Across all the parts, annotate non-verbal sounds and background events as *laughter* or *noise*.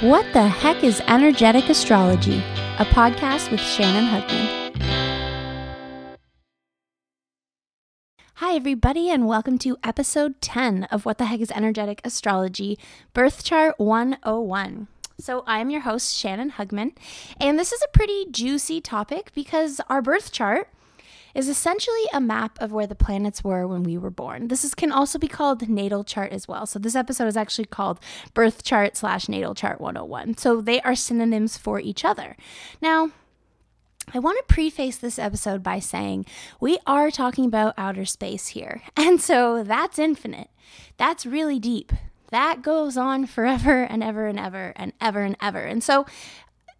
What the heck is energetic astrology? A podcast with Shannon Hugman. Hi, everybody, and welcome to episode 10 of What the Heck is Energetic Astrology Birth Chart 101. So, I'm your host, Shannon Hugman, and this is a pretty juicy topic because our birth chart is essentially a map of where the planets were when we were born. This is, can also be called natal chart as well. So this episode is actually called birth chart slash natal chart 101. So they are synonyms for each other. Now, I want to preface this episode by saying we are talking about outer space here. *laughs* And so that's infinite. That's really deep. That goes on forever and ever and ever and ever and ever. And so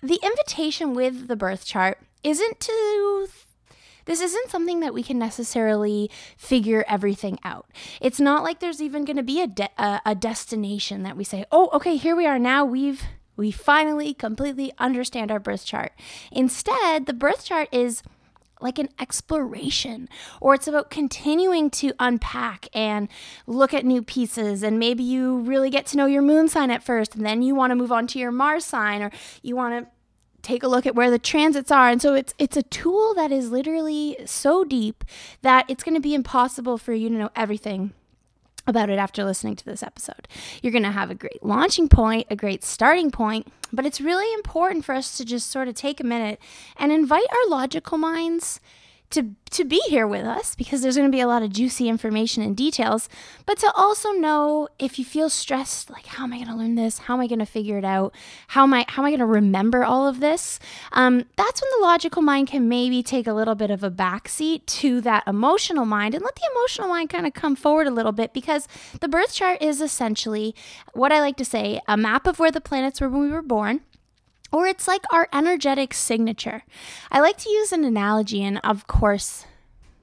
the invitation with the birth chart isn't to this isn't something that we can necessarily figure everything out. It's not like there's even going to be a, de- a, a destination that we say, oh, okay, here we are now. We've we finally completely understand our birth chart. Instead, the birth chart is like an exploration, or it's about continuing to unpack and look at new pieces. And maybe you really get to know your moon sign at first, and then you want to move on to your Mars sign, or you want to take a look at where the transits are and so it's it's a tool that is literally so deep that it's going to be impossible for you to know everything about it after listening to this episode. You're going to have a great launching point, a great starting point, but it's really important for us to just sort of take a minute and invite our logical minds to to be here with us because there's going to be a lot of juicy information and details, but to also know if you feel stressed, like how am I going to learn this? How am I going to figure it out? How am I how am I going to remember all of this? Um, that's when the logical mind can maybe take a little bit of a backseat to that emotional mind and let the emotional mind kind of come forward a little bit because the birth chart is essentially what I like to say a map of where the planets were when we were born or it's like our energetic signature. I like to use an analogy, and of course,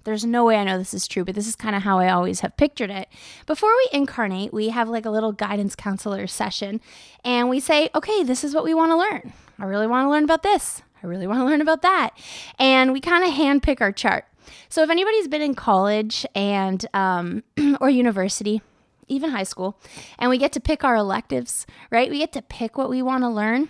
there's no way I know this is true, but this is kind of how I always have pictured it. Before we incarnate, we have like a little guidance counselor session, and we say, okay, this is what we want to learn. I really want to learn about this. I really want to learn about that. And we kind of handpick our chart. So if anybody's been in college and um, *clears throat* or university, even high school, and we get to pick our electives, right? We get to pick what we want to learn.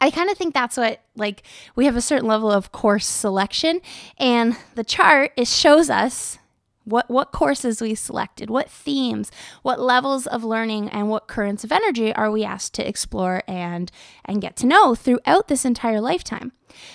I kind of think that's what like we have a certain level of course selection and the chart it shows us what what courses we selected, what themes, what levels of learning and what currents of energy are we asked to explore and and get to know throughout this entire lifetime.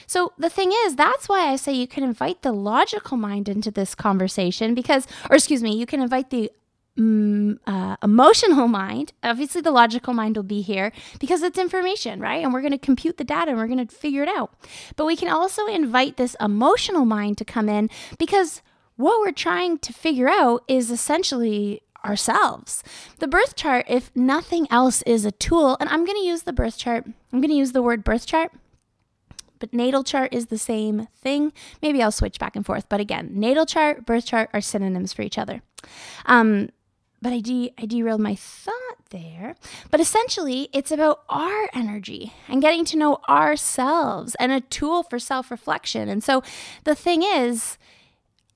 So the thing is, that's why I say you can invite the logical mind into this conversation because or excuse me, you can invite the mm, uh, emotional mind, obviously the logical mind will be here because it's information, right? And we're going to compute the data and we're going to figure it out. But we can also invite this emotional mind to come in because what we're trying to figure out is essentially ourselves. The birth chart, if nothing else, is a tool. And I'm going to use the birth chart, I'm going to use the word birth chart but natal chart is the same thing. Maybe I'll switch back and forth. But again, natal chart, birth chart are synonyms for each other. Um, but I, de- I derailed my thought there. But essentially, it's about our energy and getting to know ourselves and a tool for self reflection. And so the thing is,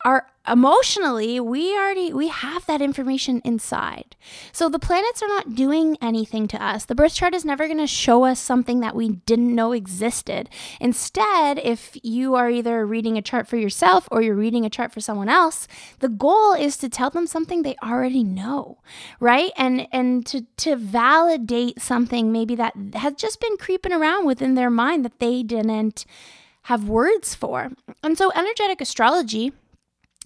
our emotionally we already we have that information inside. So the planets are not doing anything to us. The birth chart is never going to show us something that we didn't know existed. Instead if you are either reading a chart for yourself or you're reading a chart for someone else the goal is to tell them something they already know right? And and to to validate something maybe that has just been creeping around within their mind that they didn't have words for. And so energetic astrology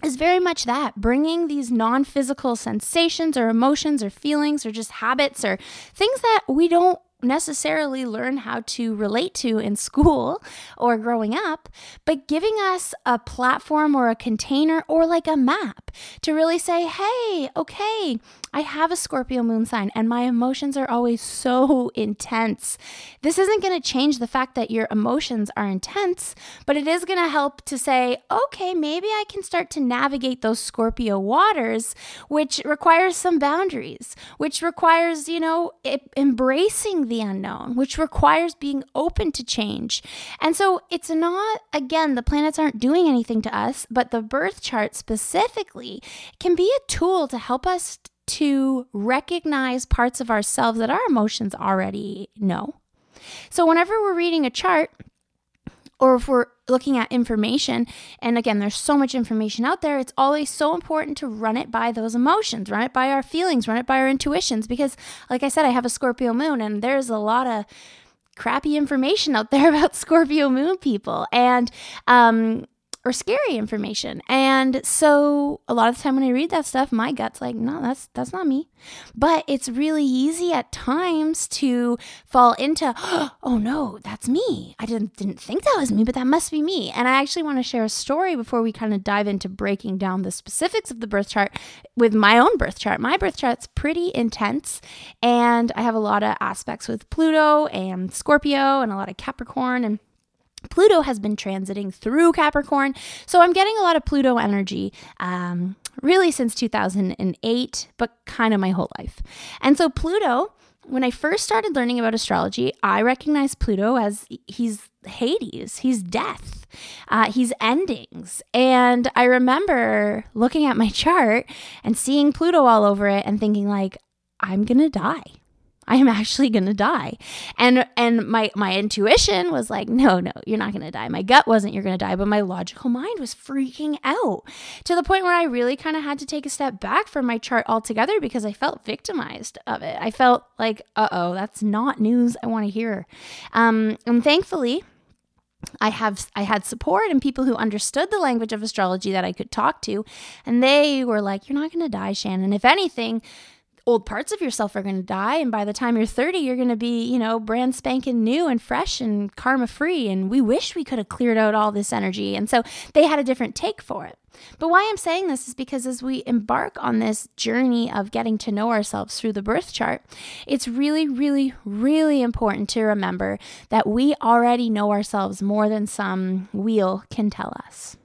is very much that bringing these non physical sensations or emotions or feelings or just habits or things that we don't necessarily learn how to relate to in school *laughs* or growing up, but giving us a platform or a container or like a map to really say, hey, okay, I have a Scorpio moon sign and my emotions are always so *laughs* intense. This isn't going to change the fact that your emotions are intense, but it is going to help to say, okay, maybe I can start to navigate those Scorpio waters, which requires some boundaries, which requires, you know, embracing the unknown, which requires being open to change. And so it's not, again, the planets aren't doing anything to us, but the birth chart specifically can be a tool to help us to recognize parts of ourselves that our emotions already know. So, whenever we're reading a chart, or if we're looking at information, and again, there's so much information out there, it's always so important to run it by those emotions, run it by our feelings, run it by our intuitions. Because, like I said, I have a Scorpio moon, and there's a lot of crappy information out there *laughs* about Scorpio moon people. And um, or scary information. And so a lot of the time when I read that stuff, my gut's like, no, that's that's not me. But it's really easy at times to fall into, *gasps* oh no, that's me. I didn't didn't think that was me, but that must be me. And I actually want to share a story before we kind of dive into breaking down the specifics of the birth chart with my own birth chart. My birth chart's pretty intense, and I have a lot of aspects with Pluto and Scorpio and a lot of Capricorn and Pluto has been transiting through Capricorn, so I'm getting a lot of Pluto energy um, really since 2008, but kind of my whole life. And so, Pluto, when I first started learning about astrology, I recognized Pluto as he's Hades, he's death, uh, he's endings. And I remember looking at my *laughs* chart and seeing Pluto all over it and thinking, like, I'm gonna die. I am actually going to die. And and my my intuition was like, no, no, you're not going to die. My gut wasn't you're going to die, but my logical mind was freaking out to the point where I really kind of had to take a step back from my chart altogether because I felt victimized of it. I felt like, uh-oh, that's not news I want to hear. Um, and thankfully, I have I had support and people who understood the language of astrology that I could talk to and they were like you're not going to die Shannon if anything old parts of yourself are going to die and by the time you're 30 you're going to be you know brand spanking new and fresh and karma free and we wish we could have cleared out all this energy. And so they had a different take for it. But why i'm saying this is because as we embark on this journey of getting to know ourselves through the birth chart it's really really really important to remember that we already know ourselves more than some wheel can tell us.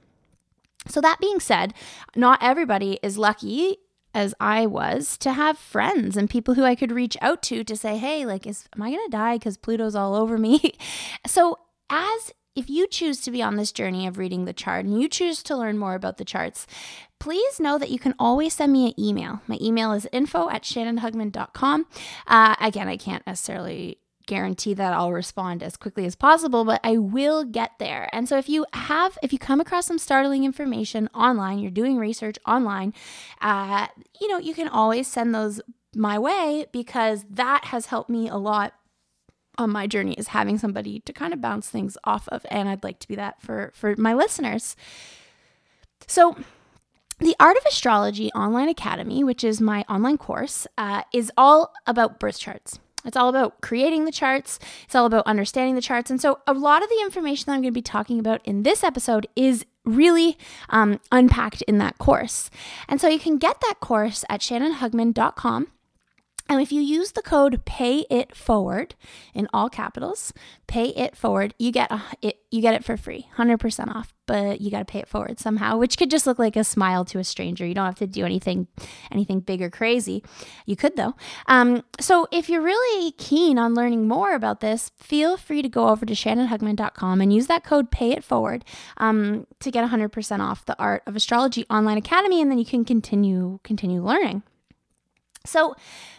So, that being said, not everybody is lucky as I was to have friends and people who I could reach out to to say, hey, like, is am I gonna die because Pluto's all over me? *laughs* so as if you choose to be on this journey of reading the chart and you choose to learn more about the charts, please know that you can always send me an email. My email is info at shannonhugman.com. Uh, again, I can't necessarily guarantee that I'll respond as quickly as possible, but I will get there. And so if you have, if you come across some startling information online, you're doing research online, uh, you know, you can always send those my way because that has helped me a lot on my journey is having somebody to kind of bounce things off of and I'd like to be that for for my listeners. So the Art of Astrology Online Academy, which is my online course, uh, is all about birth charts. It's all about creating the charts, it's all about understanding the charts. And so, a lot of the information that I'm going to be talking about in this episode is really um, unpacked in that course. And so, you can get that course at shannonhugman.com. And if you use the code pay it forward in all capitals, pay it forward, you get a, it you get it for free, 100% off, but you got to pay it forward somehow, which could just look like a smile to a stranger. You don't have to do anything anything big or crazy. You could though. Um, so if you're really keen on learning more about this, feel free to go over to shannonhugman.com and use that code pay it forward um, to get 100% off the Art of Astrology Online Academy and then you can continue continue learning. So,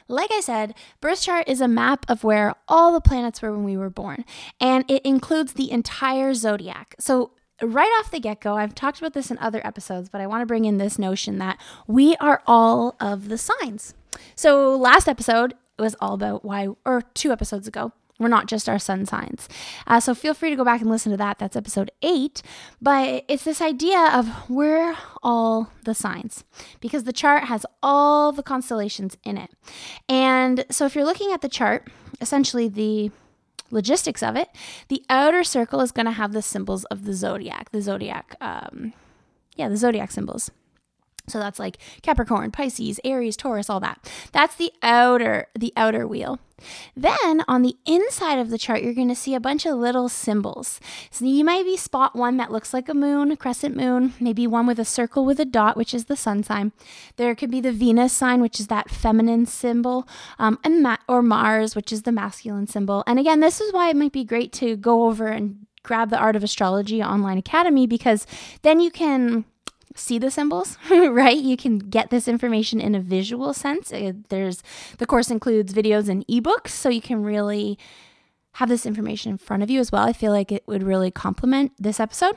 like I said, birth chart is a map of where all the planets were when we were born, and it includes the entire zodiac. So, right off the get go, I've talked about this in other episodes, but I want to bring in this notion that we are all of the signs. So, last episode was all about why, or two episodes ago, we're not just our sun signs. Uh, so feel free to go back and listen to that. That's episode eight. But it's this idea of we're all the signs because the chart has all the constellations in it. And so if you're looking at the chart, essentially the logistics of it, the outer circle is going to have the symbols of the zodiac, the zodiac, um, yeah, the zodiac symbols. So that's like Capricorn, Pisces, Aries, Taurus, all that. That's the outer the outer wheel. Then on the inside of the chart, you're going to see a bunch of little symbols. So you might be spot one that looks like a moon, a crescent moon, maybe one with a circle with a dot, which is the sun sign. There could be the Venus sign, which is that feminine symbol, um, and Ma- or Mars, which is the masculine symbol. And again, this is why it might be great to go over and grab the Art of Astrology Online Academy because then you can see the symbols, *laughs* right? You can get this information in a visual sense. Uh, there's the course includes videos and ebooks, so you can really have this information in front of you as well. I feel like it would really complement this episode.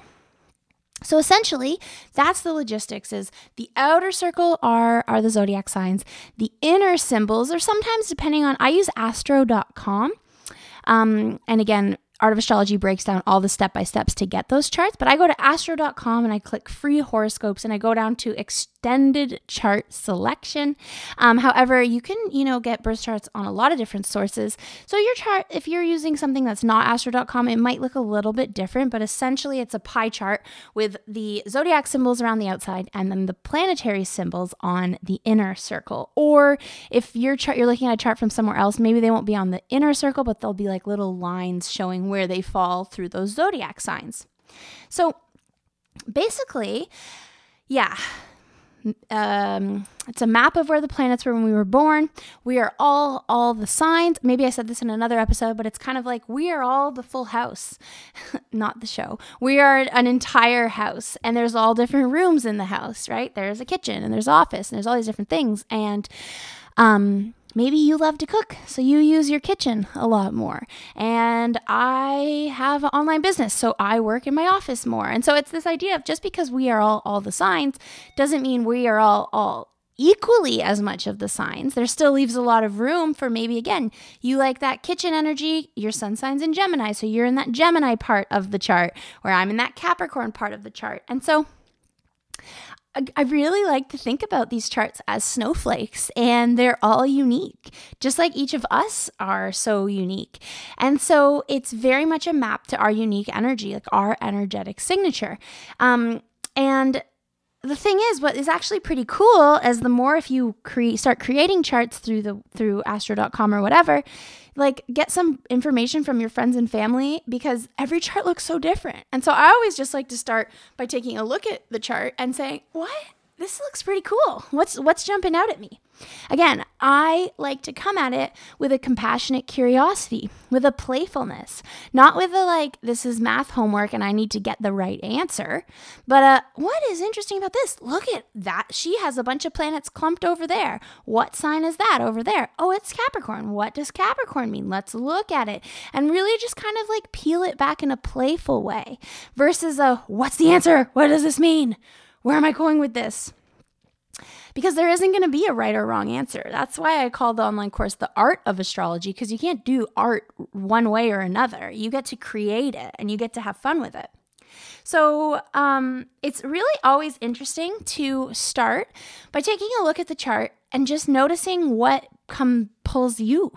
So essentially, that's the logistics is the outer circle are are the zodiac signs. The inner symbols are sometimes depending on I use astro.com. Um, and again, Art of Astrology breaks down all the step by steps to get those charts, but I go to astro.com and I click free horoscopes and I go down to extended chart selection. Um, however, you can, you know, get birth charts on a lot of different sources. So your chart, if you're using something that's not astro.com, it might look a little bit different, but essentially it's a pie chart with the zodiac symbols around the outside and then the planetary symbols on the inner circle. Or if your chart, you're looking at a chart from somewhere else, maybe they won't be on the inner circle, but they'll be like little lines showing where they fall through those zodiac signs. So basically, yeah, um, it's a map of where the planets were when we were born. We are all all the signs. Maybe I said this in another episode, but it's kind of like we are all the full house, *laughs* not the show. We are an entire house, and there's all different rooms in the house, right? There's a kitchen and there's office and there's all these different things, and um, maybe you love to cook, so you use your kitchen a lot more. And I have an online business, so I work in my office more. And so it's this idea of just because we are all all the signs doesn't mean we are all all equally as much of the signs. There still leaves a lot of room for maybe again, you like that kitchen energy, your sun signs in Gemini, so you're in that Gemini part of the chart, where I'm in that Capricorn part of the chart. And so I really like to think about these charts as snowflakes, and they're all unique, just like each of us are so unique. And so it's very much a map to our unique energy, like our energetic signature. Um, and the thing is what is actually pretty cool is the more if you create start creating charts through the through astro.com or whatever like get some information from your friends and family because every chart looks so different and so i always just like to start by taking a look at the chart and saying what this looks pretty cool. What's what's jumping out at me? Again, I like to come at it with a compassionate curiosity, with a playfulness, not with a like this is math homework and I need to get the right answer, but uh what is interesting about this? Look at that. She has a bunch of planets clumped over there. What sign is that over there? Oh, it's Capricorn. What does Capricorn mean? Let's look at it and really just kind of like peel it back in a playful way versus a what's the answer? What does this mean? Where am I going with this? Because there isn't going to be a right or wrong answer. That's why I call the online course the art of astrology, because you can't do art one way or another. You get to create it and you get to have fun with it. So um, it's really always interesting to start by taking a look at the chart and just noticing what compels you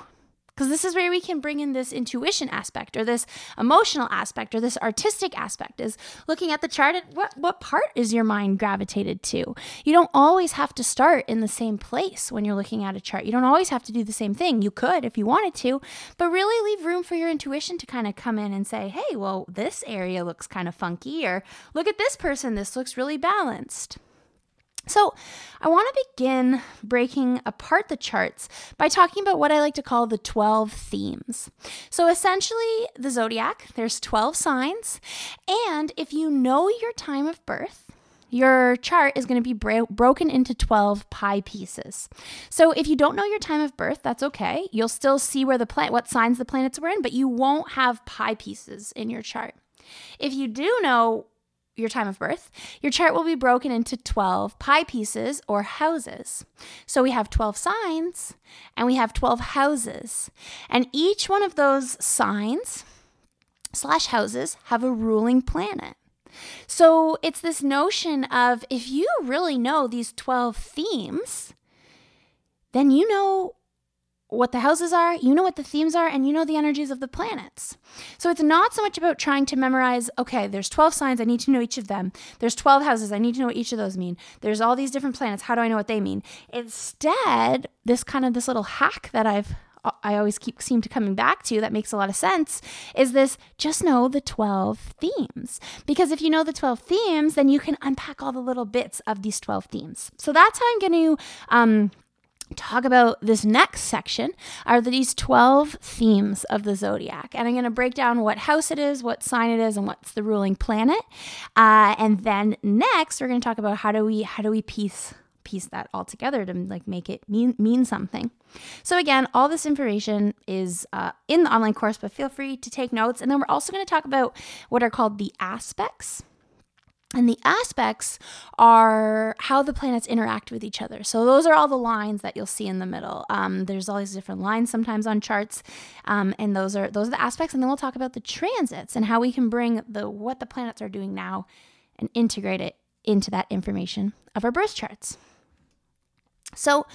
because this is where we can bring in this intuition aspect or this emotional aspect or this artistic aspect is looking at the chart and what, what part is your mind gravitated to. You don't always have to start in the same place when you're looking at a chart. You don't always have to do the same thing. You could if you wanted to, but really leave room for your intuition to kind of come in and say, hey, well, this area looks kind of funky, or look at this person, this looks really balanced. So, I want to begin breaking apart the charts by talking about what I like to call the 12 themes. So, essentially, the zodiac, there's 12 signs, and if you know your time of birth, your chart is going to be bro- broken into 12 pie pieces. So if you don't know your time of birth, that's okay. You'll still see where the what signs the planets were in, but you won't have pie pieces in your chart. If you do know your time of birth, your chart will be broken into 12 pie pieces or houses. So we have 12 signs and we have 12 houses. And each one of those signs slash houses have a ruling planet. So it's this notion of if you really know these 12 themes, then you know what the houses are, you know what the themes are, and you know the energies of the planets. So it's not so much about trying to memorize, okay, there's 12 signs, I need to know each of them. There's 12 houses, I need to know what each of those mean. There's all these different planets, how do I know what they mean? Instead, this kind of this little hack that I've I always keep seem to coming back to that makes a lot of sense is this just know the 12 themes. Because if you know the 12 themes, then you can unpack all the little bits of these 12 themes. So that's how I'm going to um, talk about this next section are these 12 themes of the zodiac. And i'm going to break down what house it is what sign it is and what's the ruling planet. Uh, and then next we're going to talk about how do we how do we piece piece that all together to like make it mean mean something. So again all this information is uh, in the online course but feel free to take notes. And then we're also going to talk about what are called the aspects and the aspects are how the planets interact with each other. So those are all the lines that you'll see in the middle. Um, there's all these different lines sometimes on charts, um, and those are those are the aspects. And then we'll talk about the transits and how we can bring the what the planets are doing now and integrate it into that information of our birth charts. So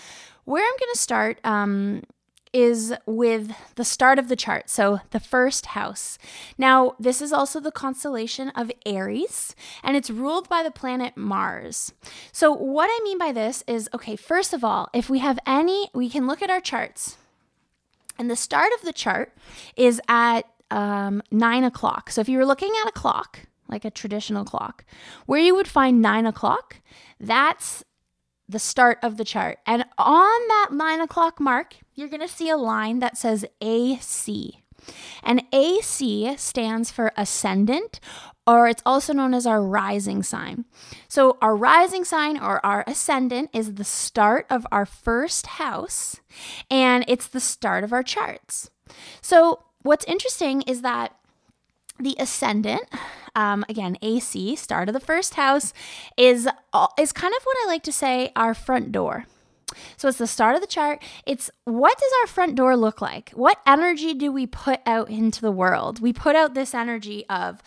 where I'm going to start um, is with the start of the chart. So the first house. Now, this is also the constellation of Aries, and it's ruled by the planet Mars. So, what I mean by this is okay, first of all, if we have any, we can look at our charts. And the start of the chart is at um, nine o'clock. So, if you were looking at a clock, like a traditional clock, where you would find nine o'clock, that's the start of the chart. And on that nine o'clock mark, you're going to see a line that says AC. And AC stands for ascendant, or it's also known as our rising sign. So, our rising sign or our ascendant is the start of our first house, and it's the start of our charts. So, what's interesting is that the ascendant um, again ac start of the first house is is kind of what i like to say our front door so it's the start of the chart. It's what does our front door look like? What energy do we put out into the world? We put out this energy of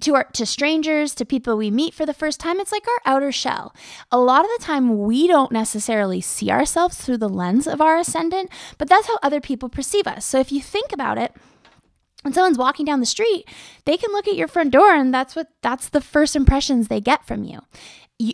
to our to strangers to people we meet for the first time. It's like our outer shell. A lot of the time we don't necessarily see ourselves through the lens of our ascendant but that's how other people perceive us. So if you think about it when someone's walking down the street, they can look at your front door and that's what that's the first impressions they get from you.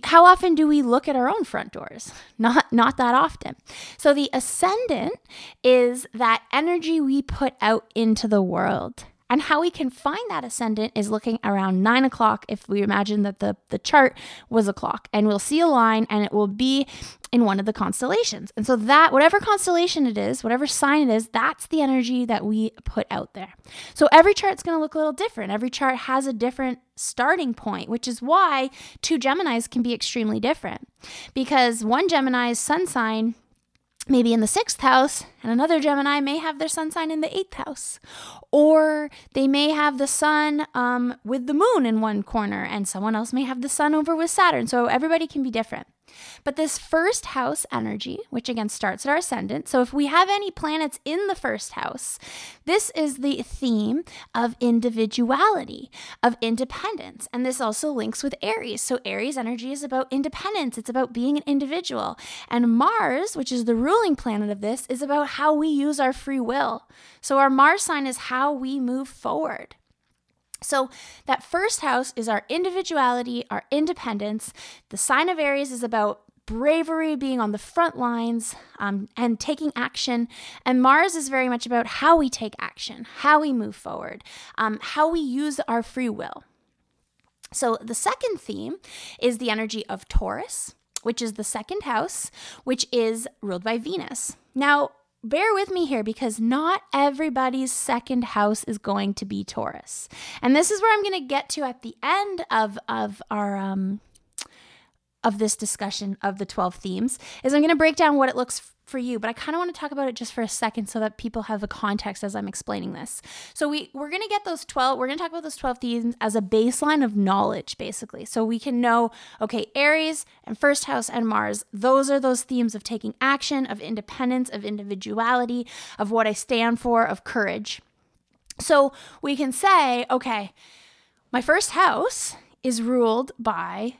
How often do we look at our own front doors? *laughs* Not not that often. So the ascendant is that energy we put out into the world. And how we can find that ascendant is looking around nine o'clock if we imagine that the, the chart was a clock. And we'll see a line and it will be in one of the constellations. And so that, whatever constellation it is, whatever sign it is, that's the energy that we put out there. So every chart's going to look a little different. Every chart has a different starting point, which is why two Geminis can be extremely different. Because one Gemini's sun sign maybe in the sixth house, and another Gemini may have their sun sign in the eighth house. Or they may have the sun um, with the moon in one corner, and someone else may have the sun over with Saturn. So everybody can be different. But this first house energy, which again starts at our ascendant, so if we have any planets in the first house, this is the theme of individuality, of independence. And this also links with Aries. So Aries energy is about independence, it's about being an individual. And Mars, which is the ruling planet of this, is about how we use our free will. So our Mars sign is how we move forward. So, that first house is our individuality, our independence. The sign of Aries is about bravery, being on the front lines, um, and taking action. And Mars is very much about how we take action, how we move forward, um, how we use our free will. So, the second theme is the energy of Taurus, which is the second house, which is ruled by Venus. Now, bear with me here because not everybody's second house is going to be Taurus. And this is where I'm going to get to at the end of, of our um, of this discussion of the 12 themes is I'm going to break down what it looks for you, but I kind of want to talk about it just for a second so that people have a context as I'm explaining this. So we we're going to get those 12 we're going to talk about those 12 themes as a baseline of knowledge basically. So we can know okay, Aries and first house and Mars, those are those themes of taking action, of independence, of individuality, of what I stand for, of courage. So we can say, okay, my first house is ruled by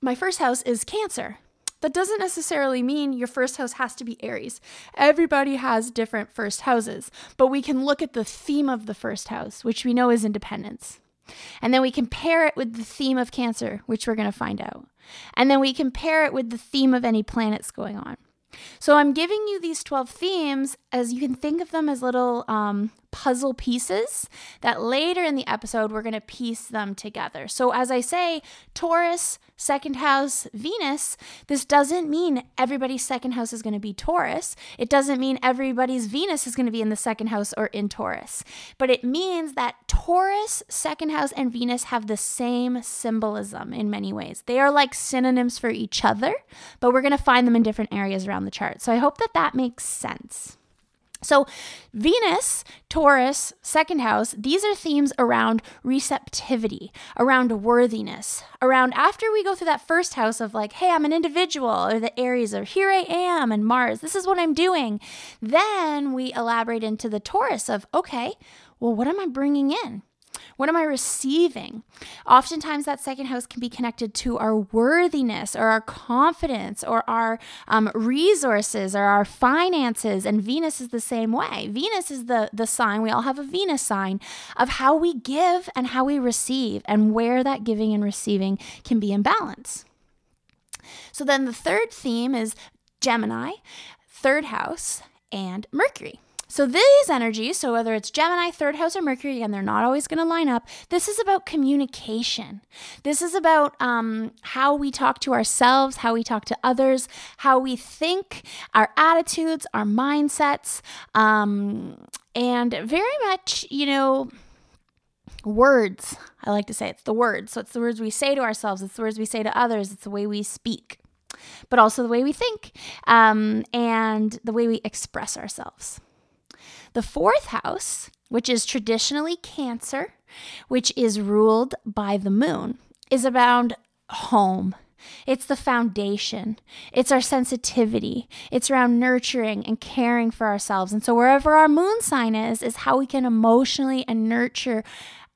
my first house is Cancer. That doesn't necessarily mean your first house has to be Aries. Everybody has different first houses, but we can look at the theme of the first house, which we know is independence. And then we compare it with the theme of Cancer, which we're going to find out. And then we compare it with the theme of any planets going on. So I'm giving you these 12 themes as you can think of them as little um, puzzle pieces that later in the episode we're going to piece them together. So, as I say, Taurus, second house, Venus, this doesn't mean everybody's second house is going to be Taurus. It doesn't mean everybody's Venus is going to be in the second house or in Taurus. But it means that Taurus, second house, and Venus have the same symbolism in many ways. They are like synonyms for each other, but we're going to find them in different areas around the chart. So I hope that that makes sense. So, Venus, Taurus, second house, these are themes around receptivity, around worthiness, around after we go through that first house of like, hey, I'm an individual, or the Aries of here I am, and Mars, this is what I'm doing. Then we elaborate into the Taurus of, okay, well, what am I bringing in? What am I receiving? Oftentimes, that second house can be connected to our worthiness or our confidence or our um, resources or our finances. And Venus is the same way. Venus is the, the sign, we all have a Venus sign of how we give and how we receive and where that giving and receiving can be in balance. So then the third theme is Gemini, third house, and Mercury. So these energies, so whether it's Gemini, third house, or Mercury, again, they're not always going to line up. This is about communication. This is about um, how we talk to ourselves, how we talk to others, how we think, our attitudes, our mindsets, um, and very much, you know, words. I like to say it's the words. So it's the words we say to ourselves, it's the words we say to others, it's the way we speak, but also the way we think um, and the way we express ourselves. The fourth house, which is traditionally Cancer, which is ruled by the moon, is about home. It's the foundation. It's our sensitivity. It's around nurturing and caring for ourselves. And so, wherever our moon sign is, is how we can emotionally and nurture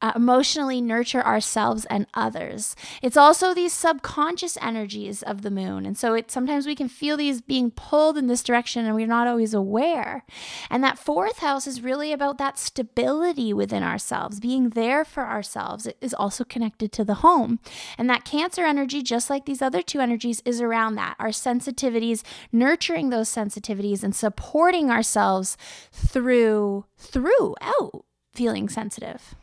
uh, emotionally nurture ourselves and others. It's also these subconscious energies of the moon. And so it sometimes we can feel these being pulled in this direction and we're not always aware. And that fourth house is really about that stability within ourselves, being there for ourselves. It is also connected to the home. And that cancer energy, just like these other two energies, is around that. Our sensitivities, nurturing those sensitivities and supporting ourselves through throughout feeling sensitive.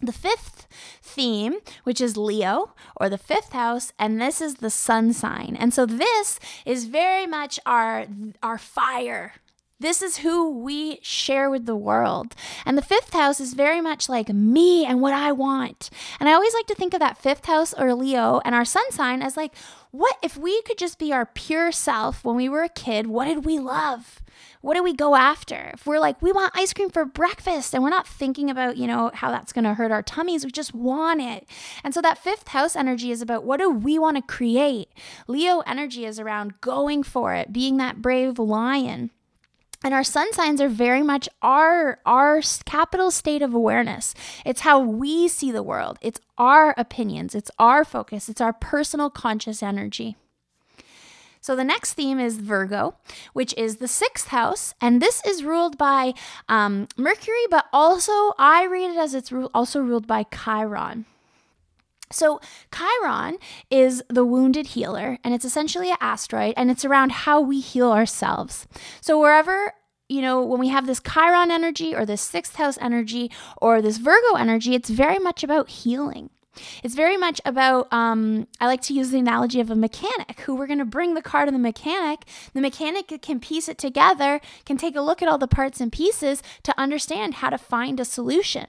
The fifth theme, which is Leo or the fifth house, and this is the sun sign. And so this is very much our our fire. This is who we share with the world. And the fifth house is very much like me and what I want. And I always like to think of that fifth house or Leo and our sun sign as like, what if we could just be our pure self when we were a kid? What did we love? what do we go after? If we're like, we want ice cream for breakfast and we're not thinking about, you know, how that's going to hurt our tummies, we just want it. And so that fifth house energy is about what do we want to create? Leo energy is around going for it, being that brave lion. And our sun signs are very much our our capital state of awareness. It's how we see the world. It's our opinions, it's our focus, it's our personal conscious energy. So the next theme is Virgo, which is the sixth house, and this is ruled by um, Mercury, but also I read it as it's ru- also ruled by Chiron. So, Chiron is the wounded healer, and it's essentially an asteroid, and it's around how we heal ourselves. So, wherever you know, when we have this Chiron energy or this sixth house energy or this Virgo energy, it's very much about healing. It's very much about, um, I like to use the analogy of a mechanic who we're going to bring the car to the mechanic. The mechanic can piece it together, can take a look at all the parts and pieces to understand how to find a solution.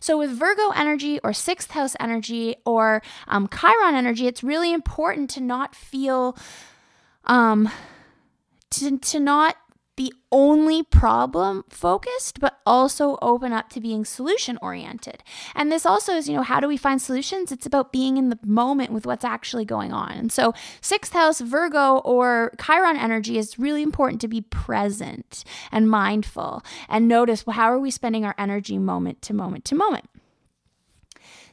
So, with Virgo energy or sixth house energy or um, Chiron energy, it's really important to not feel, um, to, to not be only problem focused, but also open up to being solution oriented. And this also is, you know, how do we find solutions? It's about being in the moment with what's actually going on. And so, sixth house Virgo or Chiron energy is really important to be present and mindful and notice well, how are we spending our energy moment to moment to moment.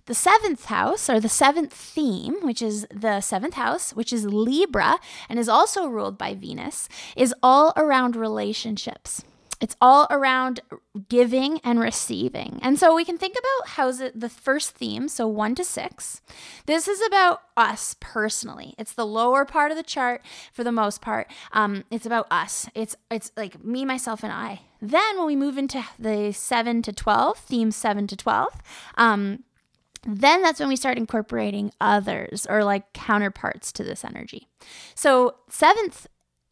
The seventh house, or the seventh theme, which is the seventh house, which is Libra and is also ruled by Venus, is all around relationships. it's all around giving and receiving. And so we can think about how's it the first theme, so 1 to 6. This is about us personally. It's the lower part of the chart for the most part. Um, it's about us. It's it's like me, myself, and I. Then when we move into the 7 to 12, theme 7 to 12, um, then that's when we start incorporating others or like counterparts to this energy. So, seventh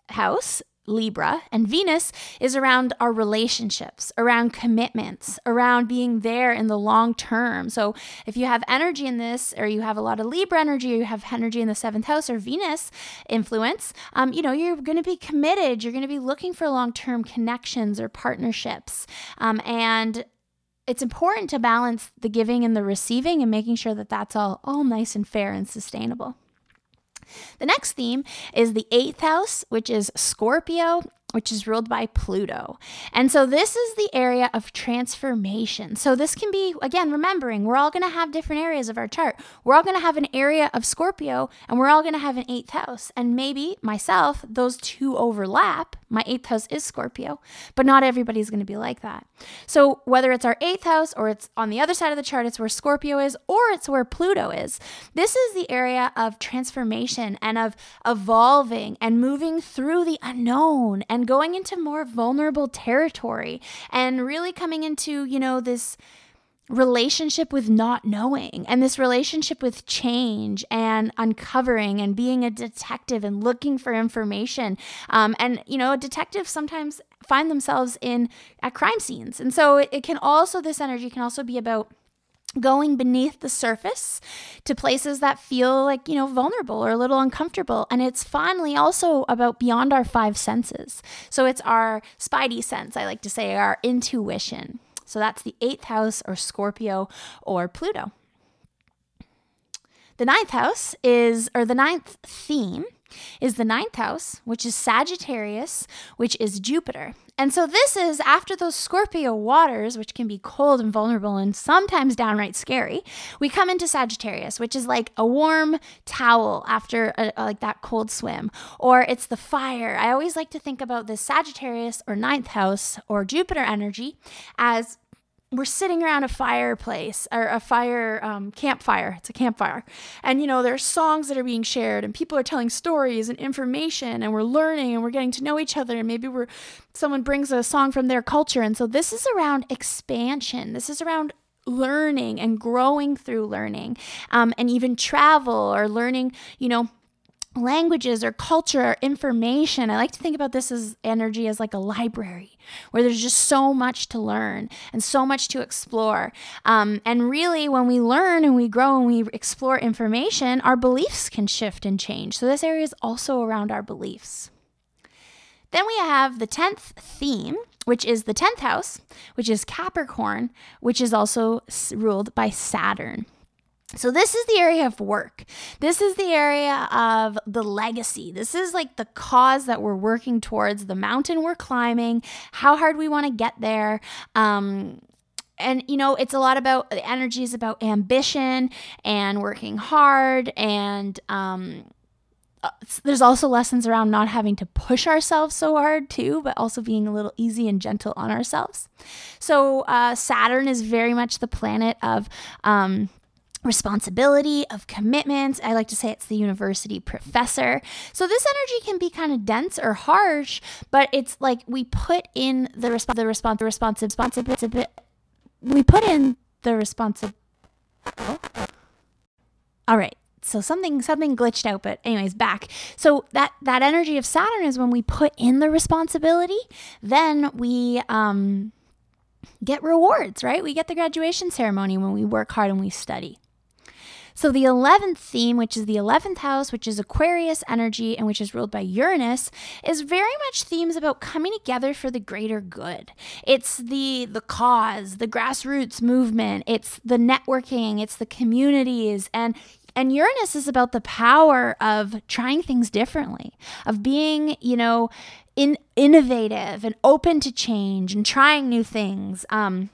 house Libra, and Venus is around our relationships, around commitments, around being there in the long term. So, if you have energy in this, or you have a lot of Libra energy, or you have energy in the seventh house or Venus influence, um, you know, you're going to be committed. You're going to be looking for long term connections or partnerships. Um, and it's important to balance the giving and the receiving and making sure that that's all, all nice and fair and sustainable. The next theme is the eighth house, which is Scorpio which is ruled by Pluto. And so this is the area of transformation. So this can be, again, remembering we're all going to have different areas of our chart. We're all going to have an area of Scorpio and we're all going to have an eighth house. And maybe myself, those two overlap. My eighth house is Scorpio, but not everybody's going to be like that. So whether it's our eighth house or it's on the other side of the chart, it's where Scorpio is or it's where Pluto is. This is the area of transformation and of evolving and moving through the unknown and going into more vulnerable territory and really coming into, you know, this relationship with not knowing and this relationship with change and uncovering and being a detective and looking for information. Um, and you know detectives sometimes find themselves in at crime scenes. And so it, it can also this energy can also be about going beneath the surface to places that feel like, you know, vulnerable or a little uncomfortable. And it's finally also about beyond our five senses. So it's our spidey sense, I like to say, our intuition. So that's the eighth house or Scorpio or Pluto. The ninth house is, or the ninth theme is the ninth house, which is Sagittarius, which is Jupiter. And so this is after those Scorpio waters, which can be cold and vulnerable and sometimes downright scary. We come into Sagittarius, which is like a warm towel after a, a, like that cold swim, or it's the fire. I always like to think about this Sagittarius or ninth house or Jupiter energy as we're sitting around a fireplace or a fire um, campfire. It's a campfire. And, you know, there are songs that are being shared and people are telling stories and information and we're learning and we're getting to know each other. And maybe we're, someone brings a song from their culture. And so this is around expansion. This is around learning and growing through learning um, and even travel or learning, you know, languages or culture or information. I like to think about this as energy as like a library where there's just so much to learn and so much to explore. Um, and really, when we learn and we grow and we explore information, our beliefs can shift and change. So, this area is also around our beliefs. Then we have the 10th theme, which is the 10th house, which is Capricorn, which is also ruled by Saturn. So, this is the area of work. This is the area of the legacy. This is like the cause that we're working towards, the mountain we're climbing, how hard we want to get there. Um, and you know it's a lot about the energy is about ambition and working hard and um, uh, there's also lessons around not having to push ourselves so hard too but also being a little easy and gentle on ourselves so uh, saturn is very much the planet of um, responsibility, of commitment. I like to say it's the university professor. So this energy can be kind of dense or harsh, but it's like we put in the response, the response, the responsive, responsibility. We put in the responsive. All right. So something something glitched out, but anyways, back. So that that energy of Saturn is when we put in the responsibility, then we um get rewards, right? We get the graduation ceremony when we work hard and we study. So the 11th theme, which is the 11th house, which is Aquarius energy and which is ruled by Uranus, is very much themes about coming together for the greater good. It's the the cause, the grassroots movement, it's the networking, it's the communities and and Uranus is about the power of trying things differently, of being, you know, in, innovative and open to change and trying new things. Um,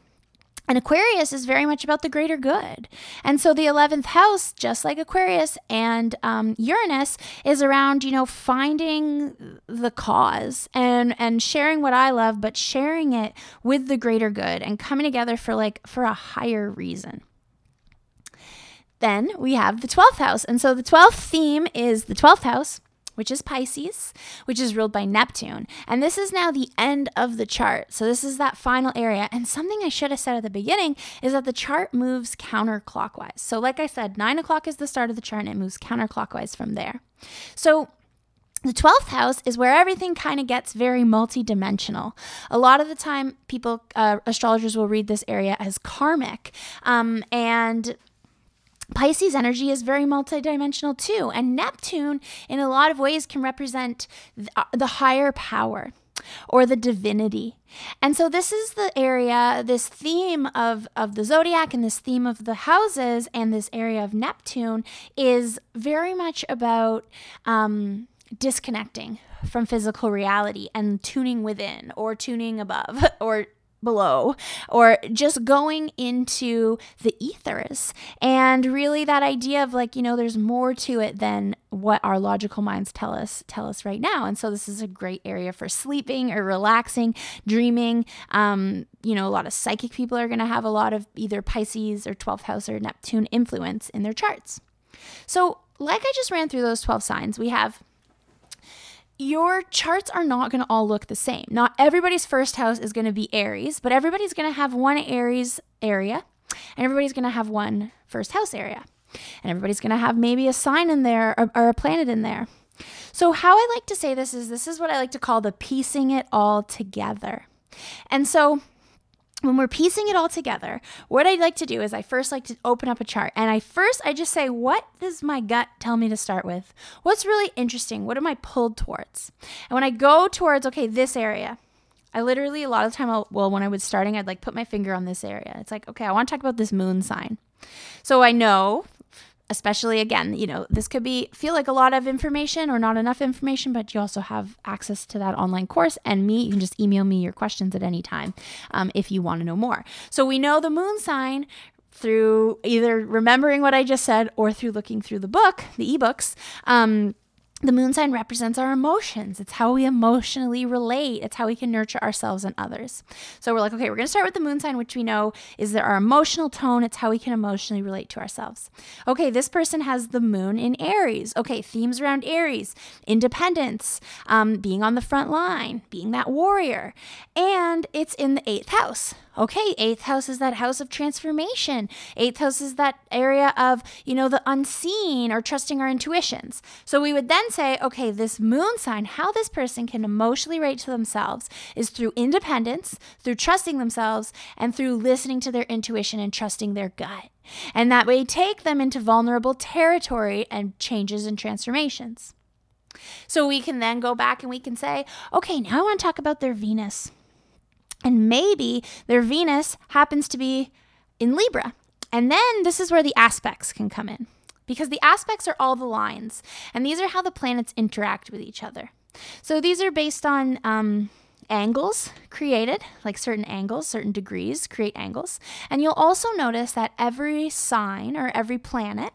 And Aquarius is very much about the greater good. And so the 11th house, just like Aquarius and um, Uranus, is around, you know, finding the cause and, and sharing what I love, but sharing it with the greater good and coming together for like, for a higher reason. Then we have the 12th house. And so the 12th theme is the 12th house which is Pisces, which is ruled by Neptune. And this is now the end of the chart. So this is that final area. And something I should have said at the beginning is that the chart moves counterclockwise. So, like I said, nine o'clock is the start of the chart and it moves counterclockwise from there. So, the 12th house is where everything kind of gets very multidimensional. A lot of the time, people, uh, astrologers will read this area as karmic. Um, and Pisces energy is very multidimensional too, and Neptune, in a lot of ways, can represent uh, the higher power or the divinity. And so this is the area, this theme of, of the zodiac and this theme of the houses and this area of Neptune is very much about um, disconnecting from physical reality and tuning within or tuning above *laughs* or below or just going into the ethers. And really that idea of like you know there's more to it than what our logical minds tell us tell us right now. And so this is a great area for sleeping or relaxing dreaming. Um, you know a lot of psychic people are going to have a lot of either pisces or 12th house or neptune influence in their charts. So like i just ran through those 12 signs we have your charts are not going to all look the same. Not everybody's first house is going to be Aries, but everybody's going to have one Aries area and everybody's going to have one first house area. And everybody's going to have maybe a sign in there or, or, a planet in there. So, how I like to say this is this is what I like to call the piecing it all together. And so, when we're piecing it all together, what I'd like to do is I first like to open up a chart and I first I just say, what does my gut tell me to start with? What's really interesting? What am I pulled towards? And when I go towards, okay, this area, I literally a lot of the time, I'll, well, when I was starting, I'd like put my finger on this area. It's like, okay, I want to talk about this moon sign. So I know especially again you know this could be feel like a lot of information or not enough information but you also have access to that online course and me you can just email me your questions at any time um, if you want to know more. So we know the moon sign through either remembering what i just said or through looking through the book the ebooks um, the moon sign represents our emotions. It's how we emotionally relate. It's how we can nurture ourselves and others. So we're like, okay, we're going to start with the moon sign, which we know is our emotional tone. It's how we can emotionally relate to ourselves. Okay, this person has the moon in Aries. Okay, themes around Aries independence, um, being on the front line, being that warrior. And it's in the eighth house okay, eighth house is that house of transformation. Eighth house is that area of, you know, the unseen or trusting our intuitions. So we would then say, okay, this moon sign, how this person can emotionally relate to themselves is through independence, through trusting themselves, and through listening to their intuition and trusting their gut. And that way take them into vulnerable territory and changes and transformations. So we can then go back and we can say, okay, now I want to talk about their Venus. And maybe their Venus happens to be in Libra. And then this is where the aspects can come in because the aspects are all the lines, and these are how the planets interact with each other. So these are based on um, angles created, like certain angles, certain degrees create angles. And you'll also notice that every sign or every planet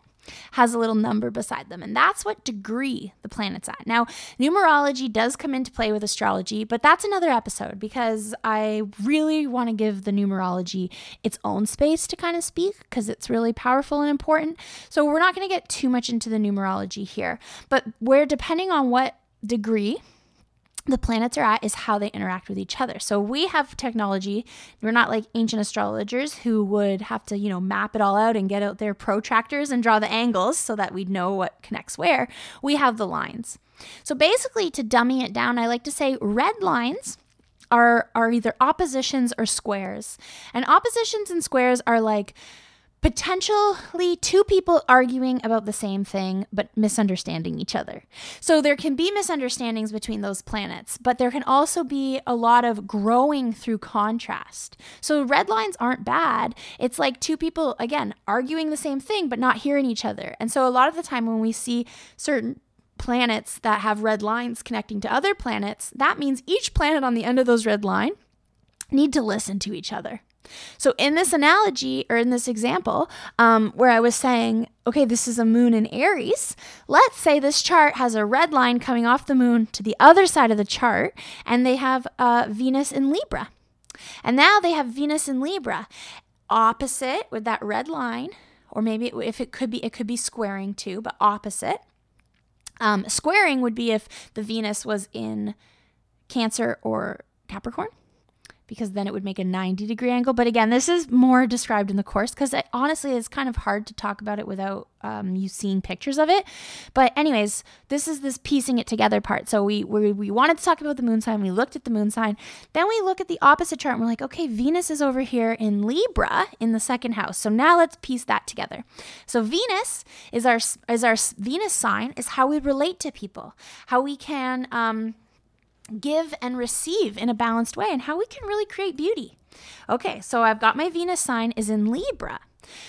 has a little number beside them. And that's what degree the planet's at. Now, numerology does come into play with astrology, but that's another episode because I really want to give the numerology its own space to kind of speak because it's really powerful and important. So we're not going to get too much into the numerology here, but where depending on what degree the planets are at is how they interact with each other. So we have technology. We're not like ancient astrologers who would have to, you know, map it all out and get out their protractors and draw the angles so that we'd know what connects where. We have the lines. So basically to dummy it down, I like to say red lines are are either oppositions or squares. And oppositions and squares are like potentially two people arguing about the same thing but misunderstanding each other. So there can be misunderstandings between those planets, but there can also be a lot of growing through contrast. So red lines aren't bad. It's like two people, again, arguing the same thing but not hearing each other. And so a lot of the time when we see certain planets that have red lines connecting to other planets, that means each planet on the end of those red line need to listen to each other. So, in this analogy or in this example, um, where I was saying, okay, this is a moon in Aries, let's say this chart has a red line coming off the moon to the other side of the chart, and they have uh, Venus in Libra. And now they have Venus in Libra, opposite with that red line, or maybe if it could be, it could be squaring too, but opposite. Um, squaring would be if the Venus was in Cancer or Capricorn because then it would make a 90 degree angle. But again, this is more described in the course because honestly, it's kind of hard to talk about it without um, you seeing pictures of it. But anyways, this is this piecing it together part. So we, we we wanted to talk about the moon sign. We looked at the moon sign. Then we look at the opposite chart and we're like, okay, Venus is over here in Libra in the second house. So now let's piece that together. So Venus is our is our Venus sign is how we relate to people, how we can. Um, give and receive in a balanced way and how we can really create beauty. Okay, so I've got my Venus sign is in Libra.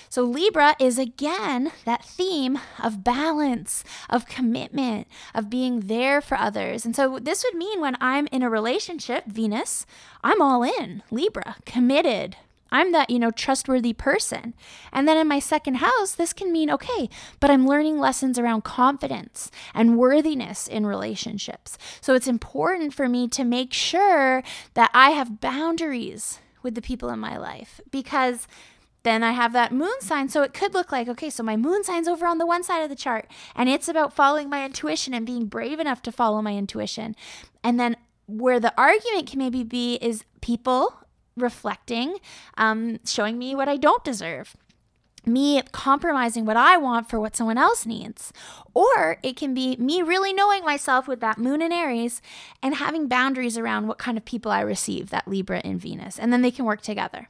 So, Libra is again that theme of balance, of commitment, of being there for others. And so, this would mean when I'm in a relationship, Venus, I'm all in, Libra, committed, I'm that, you know, trustworthy person. And then in my second house, this can mean, okay, but I'm learning lessons around confidence and worthiness in relationships. So it's important for me to make sure that I have boundaries with the people in my life because then I have that moon sign. So it could look like, okay, so my moon sign's over on the one side of the chart, and it's about following my intuition and being brave enough to follow my intuition. And then where the argument can maybe be is people reflecting, um, showing me what I don't deserve me compromising what I want for what someone else needs. Or it can be me really knowing myself with that moon in Aries and having boundaries around what kind of people I receive, that Libra in Venus, and then they can work together.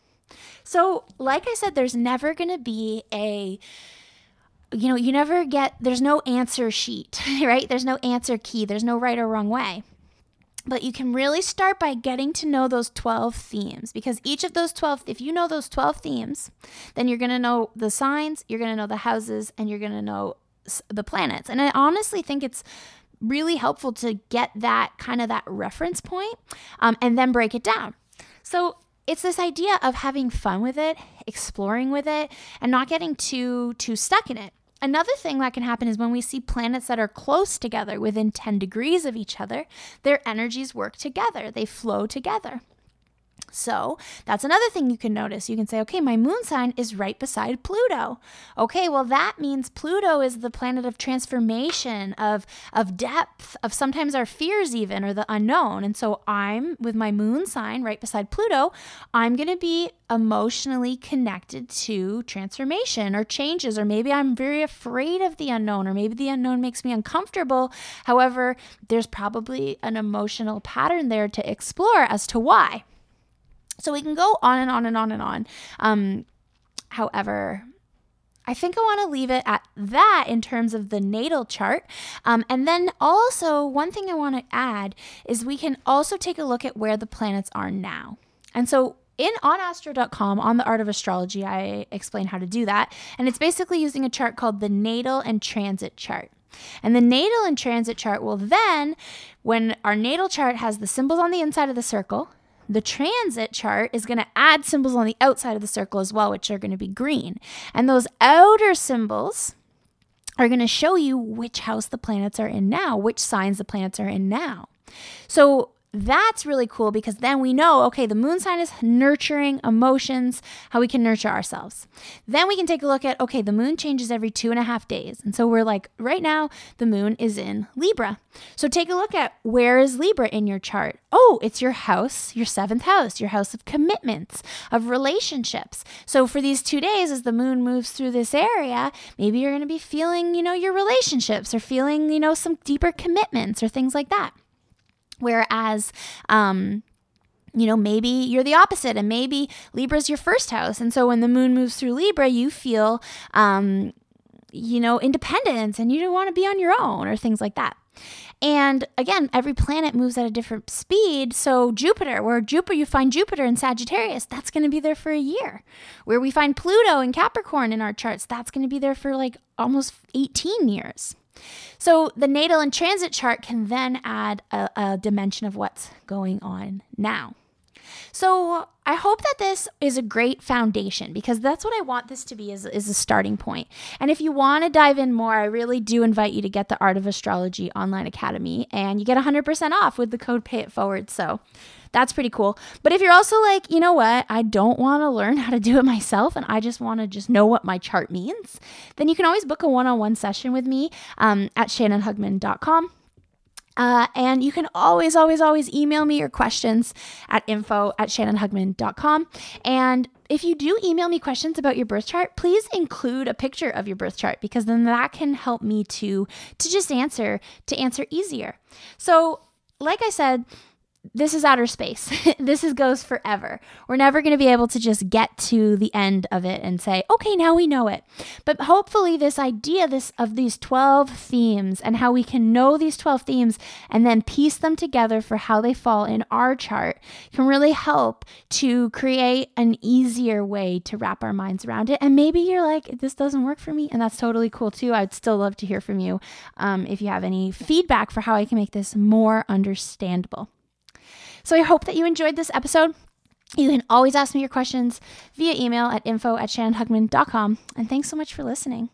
So, like I said, there's never going to be a you know, you never get, there's no answer sheet, *laughs* right? There's no answer key. There's no right or wrong way. But you can really start by getting to know those 12 themes because each of those 12, if you know those 12 themes, then you're going to know the signs, you're going to know the houses, and you're going to know the planets. And I honestly think it's really helpful to get that kind of that reference point, um, and then break it down. So it's this idea of having fun with it, exploring with it, and not getting too too stuck in it. Another thing that can happen is when we see planets that are close together, within 10 degrees of each other, their energies work together, they flow together. So that's another thing you can notice. You can say, okay, my moon sign is right beside Pluto. Okay, well, that means Pluto is the planet of transformation, of, of depth, of sometimes our fears, even, or the unknown. And so I'm with my moon sign right beside Pluto, I'm going to be emotionally connected to transformation or changes, or maybe I'm very afraid of the unknown, or maybe the unknown makes me uncomfortable. However, there's probably an emotional pattern there to explore as to why. So we can go on and on and on and on. Um, however, I think I want to leave it at that in terms of the natal chart. Um, and then also, one thing I want to add is we can also take a look at where the planets are now. And so, in onastro.com on the art of astrology, I explain how to do that. And it's basically using a chart called the natal and transit chart. And the natal and transit chart will then, when our natal chart has the symbols on the inside of the circle, the transit chart is going to add symbols on the outside of the circle as well, which are going to be green. And those outer symbols are going to show you which house the planets are in now, which signs the planets are in now. So that's really cool because then we know okay, the moon sign is nurturing emotions, how we can nurture ourselves. Then we can take a look at okay, the moon changes every two and a half days. And so we're like, right now, the moon is in Libra. So take a look at where is Libra in your chart? Oh, it's your house, your seventh house, your house of commitments, of relationships. So for these two days, as the moon moves through this area, maybe you're going to be feeling, you know, your relationships or feeling, you know, some deeper commitments or things like that. Whereas, um, you know, maybe you're the opposite, and maybe Libra's your first house. And so when the moon moves through Libra, you feel, um, you know, independence and you don't want to be on your own or things like that. And again, every planet moves at a different speed. So Jupiter, where Jupiter you find Jupiter in Sagittarius, that's going to be there for a year. Where we find Pluto in Capricorn in our charts, that's going to be there for like almost 18 years. So the natal and transit chart can then add a, a dimension of what's going on now. So I hope that this is a great foundation because that's what I want this to be is, is a starting point. And if you want to dive in more, I really do invite you to get the Art of Astrology Online Academy and you get 100% off with the code Pay It Forward. So that's pretty cool. But if you're also like, you know what, I don't want to learn how to do it myself and I just want to just know what my chart means, then you can always book a one on one session with me um, at shannonhugman.com. Uh, and you can always, always, always email me your questions at info at shannonhugman.com. And if you do email me questions about your birth chart, please include a picture of your birth chart because then that can help me to to just answer to answer easier. So, like I said, this is outer space. *laughs* this is goes forever. We're never going to be able to just get to the end of it and say, "Okay, now we know it." But hopefully this idea this of these 12 themes and how we can know these 12 themes and then piece them together for how they fall in our chart can really help to create an easier way to wrap our minds around it. And maybe you're like, "This doesn't work for me," and that's totally cool too. I'd still love to hear from you um, if you have any feedback for how I can make this more understandable. So I hope that you enjoyed this episode. You can always ask me your questions via email at info at shannonhugman.com. And thanks so much for listening.